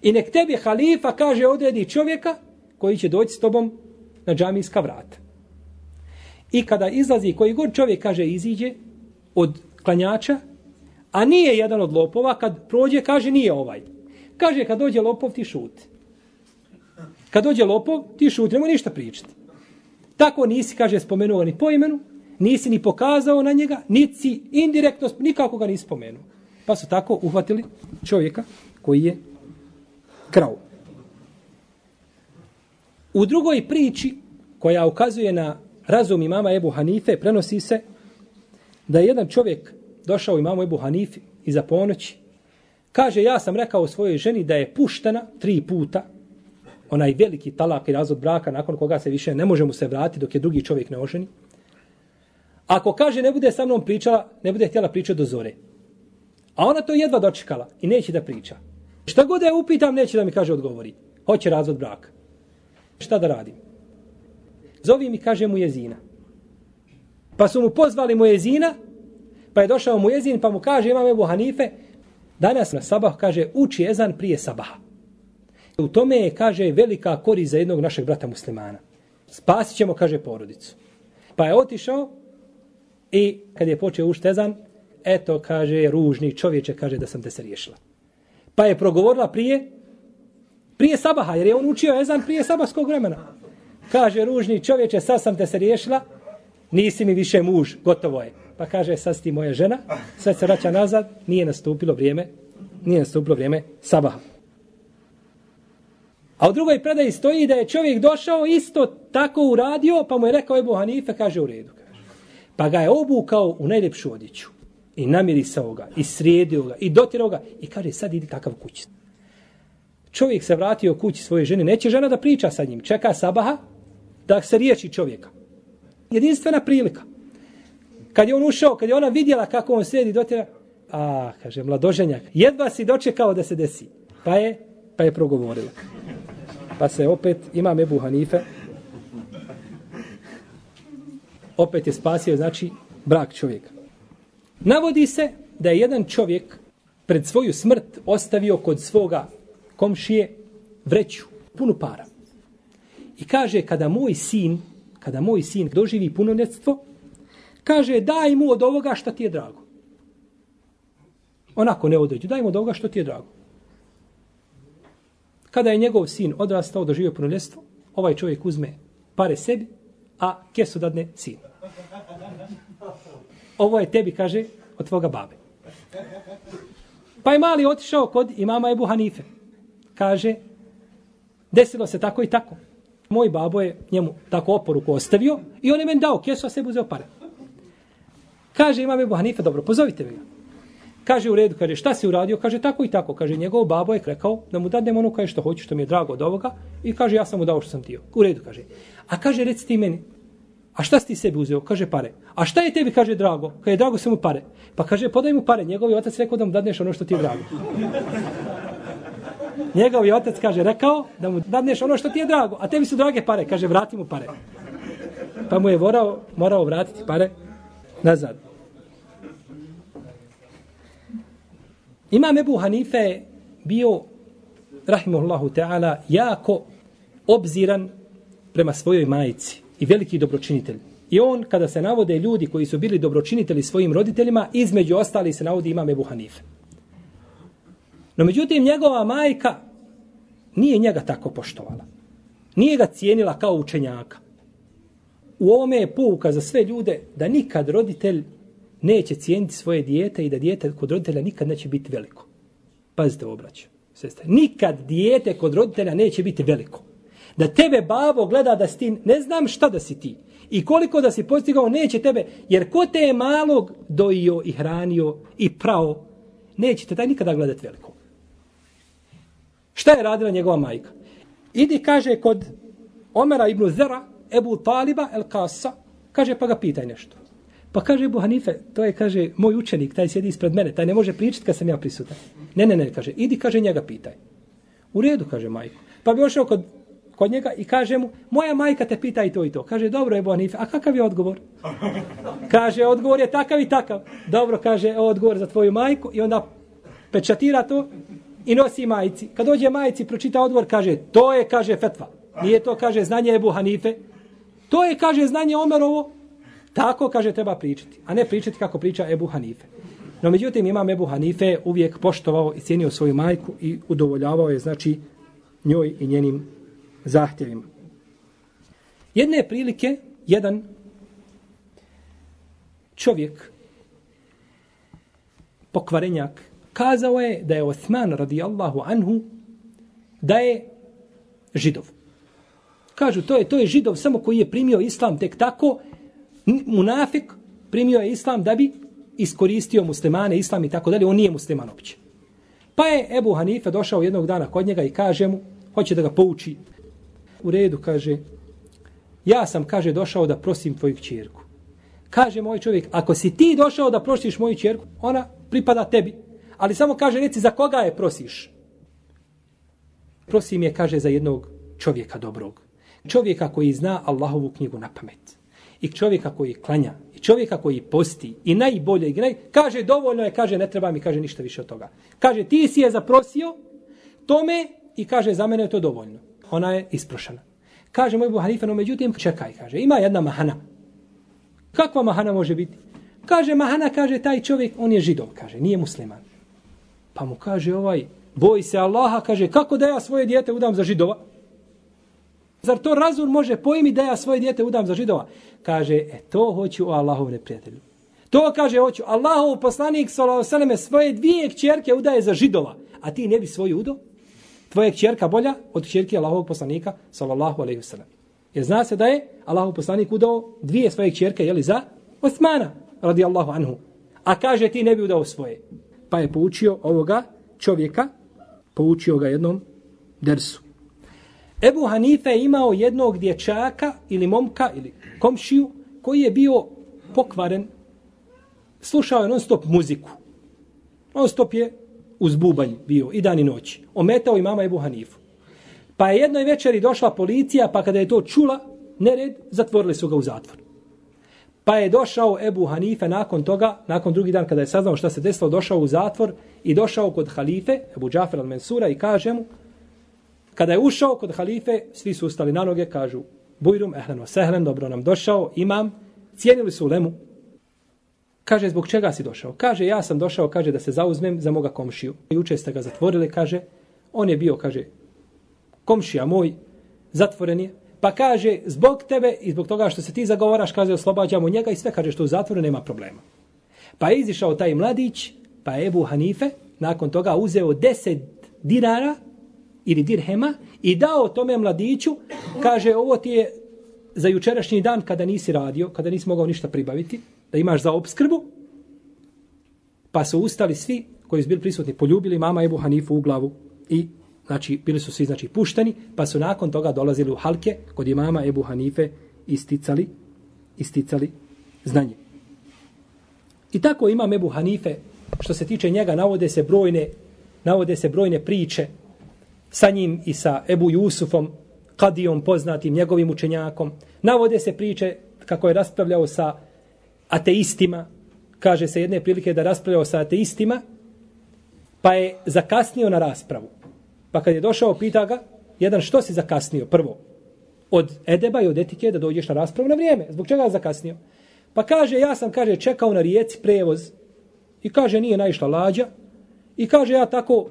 I nek tebi halifa kaže odredi čovjeka koji će doći s tobom na džamijska vrata. I kada izlazi koji god čovjek kaže iziđe od klanjača, a nije jedan od lopova, kad prođe kaže nije ovaj. Kaže kad dođe lopov ti šuti. Kad dođe lopov ti šuti, nemoj ništa pričati. Tako nisi, kaže, spomenuo ni po imenu, nisi ni pokazao na njega, nisi indirektno, nikako ga nisi spomenuo. Pa su tako uhvatili čovjeka koji je krao. U drugoj priči koja ukazuje na razum imama Ebu Hanife prenosi se da je jedan čovjek došao imamu Ebu Hanifi iza ponoći. Kaže, ja sam rekao svojoj ženi da je puštena tri puta, onaj veliki talak i razvod braka nakon koga se više ne može mu se vratiti dok je drugi čovjek ne oženi. Ako kaže ne bude sa mnom pričala, ne bude htjela pričati do zore. A ona to jedva dočekala i neće da priča. Šta god da je upitam, neće da mi kaže odgovori. Hoće razvod braka. Šta da radim? Zovi mi, kaže mu jezina. Pa su mu pozvali mu jezina, pa je došao mu jezin, pa mu kaže, imam Ebu Hanife, danas na sabah, kaže, uči jezan prije sabaha. U tome je, kaže, velika korist za jednog našeg brata muslimana. Spasit ćemo, kaže, porodicu. Pa je otišao i kad je počeo uštezan, eto, kaže, ružni čovječe, kaže, da sam te se riješila. Pa je progovorila prije, prije sabaha, jer je on učio ezan prije sabahskog vremena. Kaže, ružni čovječe, sad sam te se riješila, nisi mi više muž, gotovo je. Pa kaže, sad ti moja žena, sad se vraća nazad, nije nastupilo vrijeme, nije nastupilo vrijeme sabaha. A u drugoj predaji stoji da je čovjek došao isto tako uradio, pa mu je rekao Ebu Hanife, kaže u redu. Kaže. Pa ga je obukao u najljepšu odjeću i namirisao ga, i srijedio ga, i dotirao ga, i kaže, sad idi takav kući. Čovjek se vratio kući svoje žene, neće žena da priča sa njim, čeka sabaha, da se riječi čovjeka. Jedinstvena prilika. Kad je on ušao, kad je ona vidjela kako on sredi dotira, a, kaže, mladoženjak, jedva si dočekao da se desi. Pa je, pa je progovorila. Pa se opet, ima Ebu Hanife, opet je spasio, znači, brak čovjeka. Navodi se da je jedan čovjek pred svoju smrt ostavio kod svoga komšije vreću, punu para. I kaže, kada moj sin, kada moj sin doživi punoljetstvo, kaže, daj mu od ovoga što ti je drago. Onako ne određu, daj mu od ovoga što ti je drago. Kada je njegov sin odrastao, doživio punoljetstvo, ovaj čovjek uzme pare sebi, a kesu dadne sinu. Ovo je tebi, kaže, od tvoga babe. Pa je mali otišao kod imama Ebu Hanife. Kaže, desilo se tako i tako. Moj babo je njemu tako oporuku ostavio i on je meni dao kesu, a sebi uzeo pare. Kaže imam Ebu Hanife, dobro, pozovite me ga. Kaže u redu, kaže šta si uradio? Kaže tako i tako. Kaže njegov babo je rekao da mu dadnem ono kaže što hoće, što mi je drago od ovoga. I kaže ja sam mu dao što sam tio. U redu, kaže. A kaže reci ti meni, a šta si ti sebi uzeo? Kaže pare. A šta je tebi, kaže drago? Kaže drago su mu pare. Pa kaže podaj mu pare. Njegov otac rekao da mu dadneš ono što ti je drago. Njegov otac kaže rekao da mu dadneš ono što ti je drago. A tebi su drage pare. Kaže vrati mu pare. Pa mu je morao, morao vratiti pare nazad. Imam Ebu Hanife bio, rahimahullahu ta'ala, jako obziran prema svojoj majici i veliki dobročinitelj. I on, kada se navode ljudi koji su bili dobročinitelji svojim roditeljima, između ostali se navodi imam Ebu Hanife. No međutim, njegova majka nije njega tako poštovala. Nije ga cijenila kao učenjaka. U ovome je pouka za sve ljude da nikad roditelj neće cijeniti svoje dijete i da dijete kod roditelja nikad neće biti veliko. Pazite obraću. Sestre. Nikad dijete kod roditelja neće biti veliko. Da tebe babo gleda da si ti, ne znam šta da si ti. I koliko da si postigao, neće tebe. Jer ko te je malog dojio i hranio i prao, neće te taj nikada gledat veliko. Šta je radila njegova majka? Idi, kaže, kod Omera ibn Zera, Ebu Taliba el Kasa, kaže, pa ga pitaj nešto. Pa kaže Ebu Hanife, to je, kaže, moj učenik, taj sjedi ispred mene, taj ne može pričati kad sam ja prisutan. Ne, ne, ne, kaže, idi, kaže, njega pitaj. U redu, kaže majko. Pa bi ošao kod, kod njega i kaže mu, moja majka te pita i to i to. Kaže, dobro, Ebu Hanife, a kakav je odgovor? Kaže, odgovor je takav i takav. Dobro, kaže, odgovor za tvoju majku i onda pečatira to i nosi majici. Kad dođe majici, pročita odgovor, kaže, to je, kaže, fetva. Nije to, kaže, znanje Ebu Hanife. To je, kaže, znanje Omerovo, Tako, kaže, treba pričati, a ne pričati kako priča Ebu Hanife. No, međutim, imam Ebu Hanife uvijek poštovao i cijenio svoju majku i udovoljavao je, znači, njoj i njenim zahtjevima. Jedne prilike, jedan čovjek, pokvarenjak, kazao je da je Osman radijallahu anhu da je židov. Kažu, to je to je židov samo koji je primio islam tek tako munafik primio je islam da bi iskoristio muslimane, islam i tako dalje, on nije musliman opće. Pa je Ebu Hanife došao jednog dana kod njega i kaže mu, hoće da ga pouči. U redu, kaže, ja sam, kaže, došao da prosim tvoju čerku. Kaže moj čovjek, ako si ti došao da prosiš moju čerku, ona pripada tebi. Ali samo kaže, reci, za koga je prosiš? Prosim je, kaže, za jednog čovjeka dobrog. Čovjeka koji zna Allahovu knjigu na pamet i čovjeka koji klanja, i čovjeka koji posti, i najbolje, i naj... kaže dovoljno je, kaže ne treba mi, kaže ništa više od toga. Kaže ti si je zaprosio tome i kaže za mene je to dovoljno. Ona je isprošana. Kaže moj Buharife, no međutim, čekaj, kaže, ima jedna mahana. Kakva mahana može biti? Kaže, mahana, kaže, taj čovjek, on je židov, kaže, nije musliman. Pa mu kaže ovaj, boj se Allaha, kaže, kako da ja svoje dijete udam za židova? Zar to razum može pojmi da ja svoje dijete udam za židova? Kaže, e to hoću o Allahov neprijatelju. To kaže, hoću. Allahov poslanik, sallallahu svoje dvije kćerke udaje za židova. A ti ne bi svoju udo? Tvoja kćerka bolja od kćerke Allahovog poslanika, sallallahu alaihi wasallam. Jer zna se da je Allahov poslanik udao dvije svoje kćerke, jeli za? Osmana, radi Allahu anhu. A kaže, ti ne bi udao svoje. Pa je poučio ovoga čovjeka, poučio ga jednom dersu. Ebu Hanife je imao jednog dječaka ili momka ili komšiju koji je bio pokvaren. Slušao je non stop muziku. Non stop je uz bubanj bio i dan i noć. Ometao i mama Ebu Hanifu. Pa je jednoj večeri došla policija pa kada je to čula, nered, zatvorili su ga u zatvor. Pa je došao Ebu Hanife nakon toga, nakon drugi dan kada je saznao šta se desilo, došao u zatvor i došao kod halife, Ebu Džafer al-Mensura i kaže mu, Kada je ušao kod halife, svi su ustali na noge, kažu, bujrum, ehlen sehlen, dobro nam došao, imam, cijenili su lemu. Kaže, zbog čega si došao? Kaže, ja sam došao, kaže, da se zauzmem za moga komšiju. Juče ste ga zatvorili, kaže, on je bio, kaže, komšija moj, zatvoren je, Pa kaže, zbog tebe i zbog toga što se ti zagovaraš, kaže, oslobađamo njega i sve kaže što u zatvoru nema problema. Pa je izišao taj mladić, pa je Ebu Hanife, nakon toga uzeo deset dinara ili dirhema i dao tome mladiću, kaže, ovo ti je za jučerašnji dan kada nisi radio, kada nisi mogao ništa pribaviti, da imaš za obskrbu, pa su ustali svi koji su bili prisutni, poljubili mama Ebu Hanifu u glavu i znači bili su svi znači pušteni, pa su nakon toga dolazili u halke kod imama Ebu Hanife isticali, isticali znanje. I tako imam Ebu Hanife, što se tiče njega, navode se brojne, navode se brojne priče sa njim i sa Ebu Jusufom, kadijom poznatim, njegovim učenjakom. Navode se priče kako je raspravljao sa ateistima, kaže se jedne prilike da raspravljao sa ateistima, pa je zakasnio na raspravu. Pa kad je došao, pita ga, jedan, što si zakasnio prvo? Od edeba i od etike da dođeš na raspravu na vrijeme. Zbog čega je zakasnio? Pa kaže, ja sam, kaže, čekao na rijeci prevoz. I kaže, nije naišla lađa. I kaže, ja tako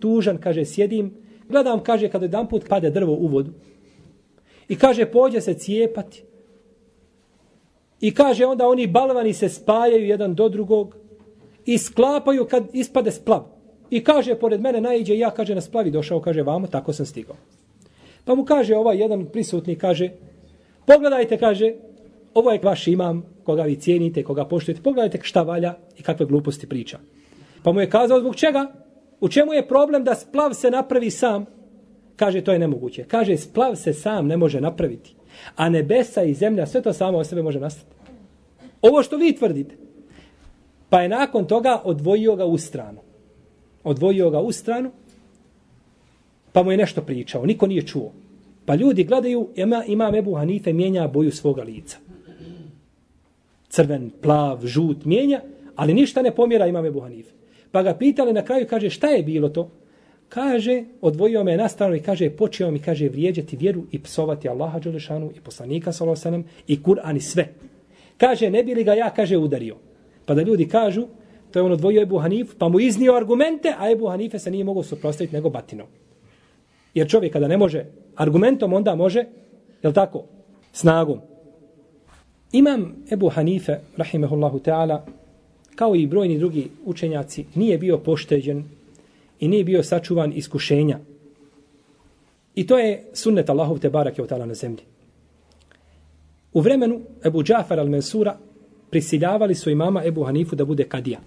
tužan, kaže, sjedim. Gledam, kaže, kada jedan put pade drvo u vodu. I kaže, pođe se cijepati. I kaže, onda oni balvani se spajaju jedan do drugog i sklapaju kad ispade splav. I kaže, pored mene najđe, ja, kaže, na splavi došao, kaže, vamo, tako sam stigao. Pa mu kaže, ovaj jedan prisutni, kaže, pogledajte, kaže, ovo je vaš imam, koga vi cijenite, koga poštujete, pogledajte šta valja i kakve gluposti priča. Pa mu je kazao, zbog čega? U čemu je problem da splav se napravi sam? Kaže, to je nemoguće. Kaže, splav se sam ne može napraviti. A nebesa i zemlja, sve to samo o sebe može nastati. Ovo što vi tvrdite. Pa je nakon toga odvojio ga u stranu odvojio ga u stranu, pa mu je nešto pričao, niko nije čuo. Pa ljudi gledaju, ima, ima Ebu Hanife mijenja boju svoga lica. Crven, plav, žut, mijenja, ali ništa ne pomjera ima Ebu Hanife. Pa ga pitali na kraju, kaže, šta je bilo to? Kaže, odvojio me na stranu i kaže, počeo mi, kaže, vrijeđati vjeru i psovati Allaha Đelešanu i poslanika Salosanem i Kur'an i sve. Kaže, ne bi li ga ja, kaže, udario. Pa da ljudi kažu, To je on odvojio Ebu Hanif, pa mu iznio argumente, a Ebu Hanife se nije mogao suprostaviti nego batinom. Jer čovjek kada ne može argumentom, onda može, je tako, snagom. Imam Ebu Hanife, rahimehullahu ta'ala, kao i brojni drugi učenjaci, nije bio pošteđen i nije bio sačuvan iskušenja. I to je sunnet Allahov te barake otala na zemlji. U vremenu Ebu Džafar al-Mensura prisiljavali su imama Ebu Hanifu da bude kadija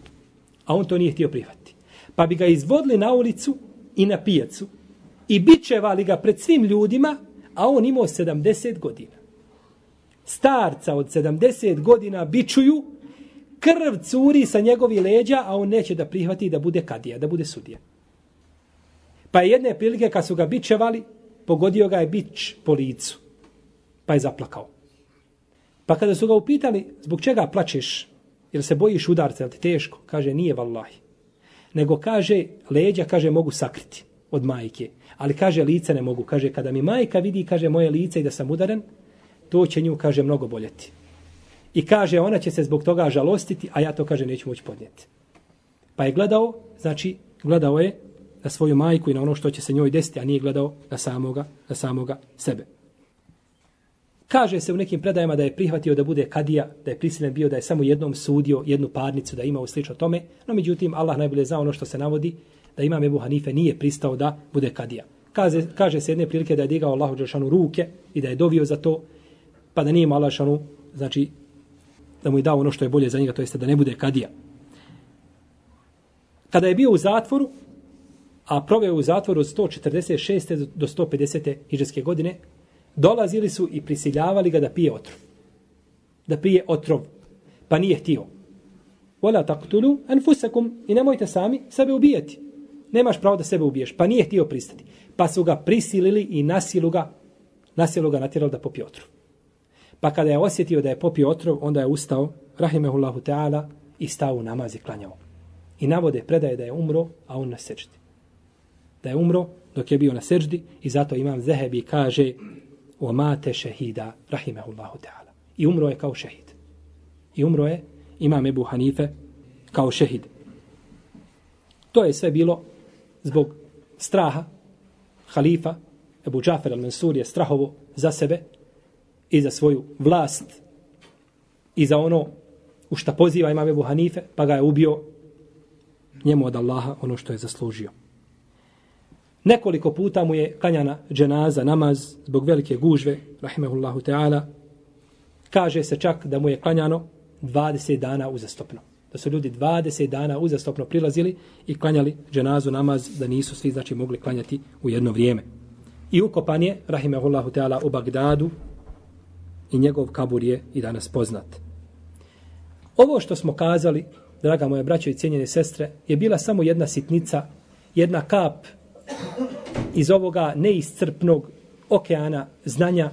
a on to nije htio prihvatiti. Pa bi ga izvodili na ulicu i na pijacu i bičevali ga pred svim ljudima, a on imao 70 godina. Starca od 70 godina bičuju, krv curi sa njegovi leđa, a on neće da prihvati da bude kadija, da bude sudija. Pa je jedne prilike kad su ga bičevali, pogodio ga je bić po licu. Pa je zaplakao. Pa kada su ga upitali, zbog čega plačeš, jer se bojiš udarca, jel ti teško? Kaže, nije vallahi. Nego kaže, leđa, kaže, mogu sakriti od majke. Ali kaže, lice ne mogu. Kaže, kada mi majka vidi, kaže, moje lice i da sam udaren, to će nju, kaže, mnogo boljeti. I kaže, ona će se zbog toga žalostiti, a ja to, kaže, neću moći podnijeti. Pa je gledao, znači, gledao je na svoju majku i na ono što će se njoj desiti, a nije gledao na samoga, na samoga sebe. Kaže se u nekim predajama da je prihvatio da bude kadija, da je prisilen bio da je samo jednom sudio jednu parnicu da ima u slično tome, no međutim Allah najbolje zna ono što se navodi da imam Ebu Hanife nije pristao da bude kadija. Kaže, kaže se jedne prilike da je digao Allahu Đelšanu ruke i da je dovio za to, pa da nije imao Allahu znači da mu je dao ono što je bolje za njega, to jeste da ne bude kadija. Kada je bio u zatvoru, a proveo u zatvoru od 146. do 150. hiđarske godine, dolazili su i prisiljavali ga da pije otrov. Da pije otrov. Pa nije htio. Vola taktulu anfusakum i nemojte sami sebe ubijati. Nemaš pravo da sebe ubiješ. Pa nije htio pristati. Pa su ga prisilili i nasilu ga, nasilu ga natjerali da popije otrov. Pa kada je osjetio da je popio otrov, onda je ustao, rahimehullahu ta'ala, i stao u namaz i klanjao. I navode predaje da je umro, a on na sečti. Da je umro dok je bio na seđdi i zato imam Zehebi kaže wa mate šehida, rahimehullahu ta'ala. I umro je kao šehid. I umro je imam Ebu Hanife kao šehid. To je sve bilo zbog straha halifa Ebu Džafer al-Mansur je strahovo za sebe i za svoju vlast i za ono u šta poziva imam Ebu Hanife, pa ga je ubio njemu od Allaha ono što je zaslužio. Nekoliko puta mu je kanjana dženaza, namaz, zbog velike gužve, rahimehullahu ta'ala, kaže se čak da mu je klanjano 20 dana uzastopno. Da su ljudi 20 dana uzastopno prilazili i klanjali dženazu namaz, da nisu svi znači mogli klanjati u jedno vrijeme. I ukopan je, rahimehullahu ta'ala, u Bagdadu i njegov kabur je i danas poznat. Ovo što smo kazali, draga moje braćo i cijenjene sestre, je bila samo jedna sitnica, jedna kap iz ovoga neiscrpnog okeana znanja,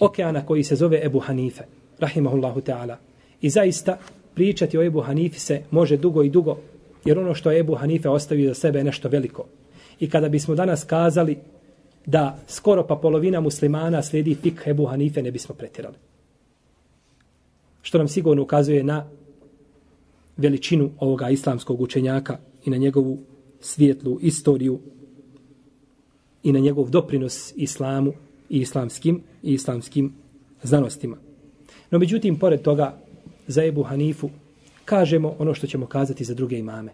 okeana koji se zove Ebu Hanife, rahimahullahu ta'ala. I zaista pričati o Ebu Hanifi se može dugo i dugo, jer ono što je Ebu Hanife ostavio za sebe je nešto veliko. I kada bismo danas kazali da skoro pa polovina muslimana slijedi fik Ebu Hanife, ne bismo pretirali. Što nam sigurno ukazuje na veličinu ovoga islamskog učenjaka i na njegovu svijetlu istoriju i na njegov doprinos islamu i islamskim i islamskim znanostima. No međutim, pored toga, za Ebu Hanifu kažemo ono što ćemo kazati za druge imame.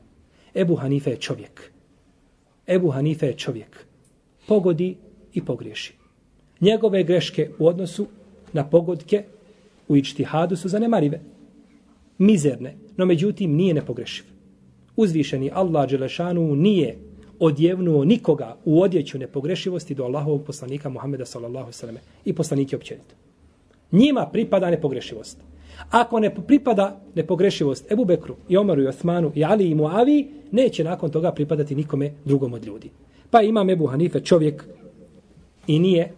Ebu Hanife je čovjek. Ebu Hanife je čovjek. Pogodi i pogriješi. Njegove greške u odnosu na pogodke u ičtihadu su zanemarive. Mizerne, no međutim nije nepogrešiv. Uzvišeni Allah Đelešanu nije odjevnuo nikoga u odjeću nepogrešivosti do Allahovog poslanika Muhammeda sallallahu sallam i poslanike općenito. Njima pripada nepogrešivost. Ako ne pripada nepogrešivost Ebu Bekru i Omaru i Osmanu i Ali i Muavi, neće nakon toga pripadati nikome drugom od ljudi. Pa ima Ebu Hanife čovjek i nije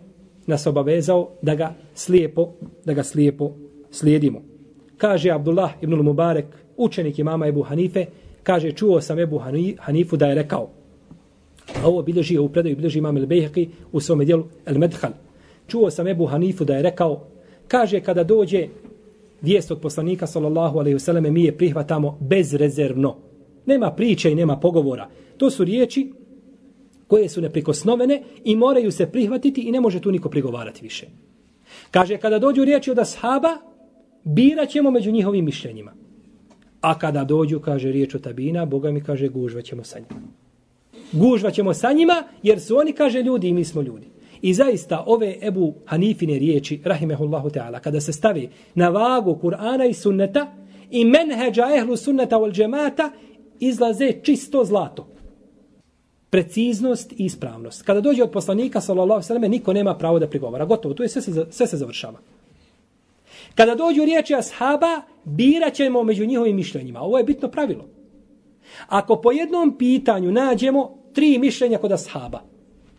nas obavezao da ga slijepo, da ga slijepo slijedimo. Kaže Abdullah ibn Mubarek, učenik imama Ebu Hanife, kaže čuo sam Ebu Hanifu da je rekao, a ovo bilježi u predaju, bilježi imam El Bejheqi u svome dijelu El Medhal. Čuo sam Ebu Hanifu da je rekao, kaže kada dođe vijest od poslanika sallallahu alaihi vseleme mi je prihvatamo bezrezervno. Nema priče i nema pogovora. To su riječi koje su neprikosnovene i moraju se prihvatiti i ne može tu niko prigovarati više. Kaže, kada dođu riječi od ashaba, birat ćemo među njihovim mišljenjima. A kada dođu, kaže, riječ o tabina, Boga mi kaže, gužva ćemo sa njima. Gužva ćemo sa njima, jer su oni, kaže, ljudi i mi smo ljudi. I zaista ove Ebu Hanifine riječi, rahimehullahu ta'ala, kada se stavi na vagu Kur'ana i sunneta i menheđa ehlu sunneta wal džemata, izlaze čisto zlato. Preciznost i ispravnost. Kada dođe od poslanika, sallallahu sallam, niko nema pravo da prigovara. Gotovo, tu je sve se, sve se završava. Kada dođu riječi ashaba, birat ćemo među njihovim mišljenjima. Ovo je bitno pravilo. Ako po jednom pitanju nađemo tri mišljenja kod ashaba,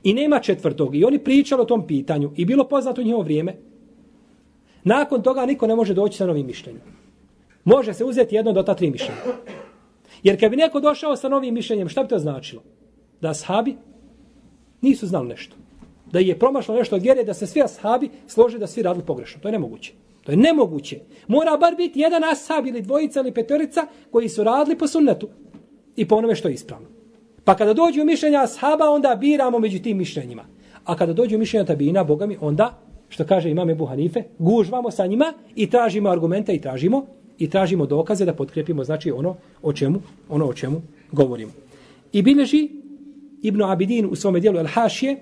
I nema četvrtog. I oni pričali o tom pitanju. I bilo poznato u njihovo vrijeme. Nakon toga niko ne može doći sa novim mišljenjem. Može se uzeti jedno do ta tri mišljenja. Jer kad bi neko došao sa novim mišljenjem, šta bi to značilo? Da ashabi nisu znali nešto. Da je promašlo nešto od vjere, da se svi ashabi slože da svi radili pogrešno. To je nemoguće. To je nemoguće. Mora bar biti jedan ashab ili dvojica ili petorica koji su radili po sunnetu i po onome što je ispravno. Pa kada dođu mišljenja ashaba, onda biramo među tim mišljenjima. A kada dođu mišljenja tabina, Boga mi, onda, što kaže imam Ebu Hanife, gužvamo sa njima i tražimo argumente i tražimo i tražimo dokaze da potkrepimo znači ono o čemu ono o čemu govorimo. I bilježi Ibn Abidin u svome dijelu El Hašije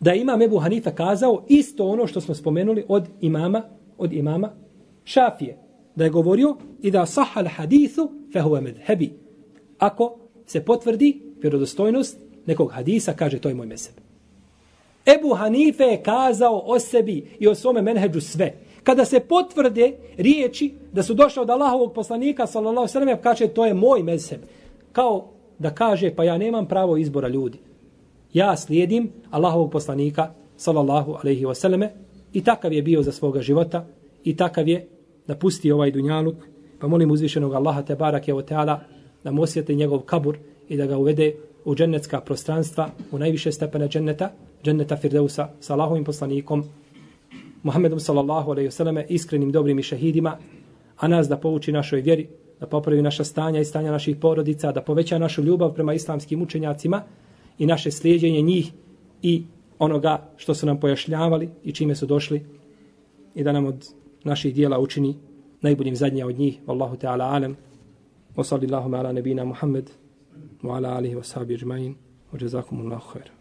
da ima Ebu Hanife kazao isto ono što smo spomenuli od imama od imama Šafije. Da je govorio i da sahal hadithu fehuve medhebi. Ako se potvrdi vjerodostojnost nekog hadisa, kaže to je moj meseb. Ebu Hanife je kazao o sebi i o svome menheđu sve. Kada se potvrde riječi da su došle od Allahovog poslanika, sallallahu sallam, kaže to je moj meseb. Kao da kaže pa ja nemam pravo izbora ljudi. Ja slijedim Allahovog poslanika, sallallahu alaihi wasallam, i takav je bio za svoga života, i takav je napustio ovaj dunjaluk, pa molim uzvišenog Allaha te barake o teala, da mu osjeti njegov kabur i da ga uvede u džennetska prostranstva, u najviše stepene dženneta, dženneta Firdevsa sa Allahovim poslanikom, Muhammedom sallallahu alaihi vseleme, iskrenim dobrim i šehidima, a nas da povuči našoj vjeri, da popravi naša stanja i stanja naših porodica, da poveća našu ljubav prema islamskim učenjacima i naše slijedjenje njih i onoga što su nam pojašnjavali i čime su došli i da nam od naših dijela učini najboljim zadnja od njih. Wallahu ta'ala alam. Wa sallallahu ala nabina Muhammed wa ala alihi wa sahbihi ajma'in. Wa jazakumullahu khair.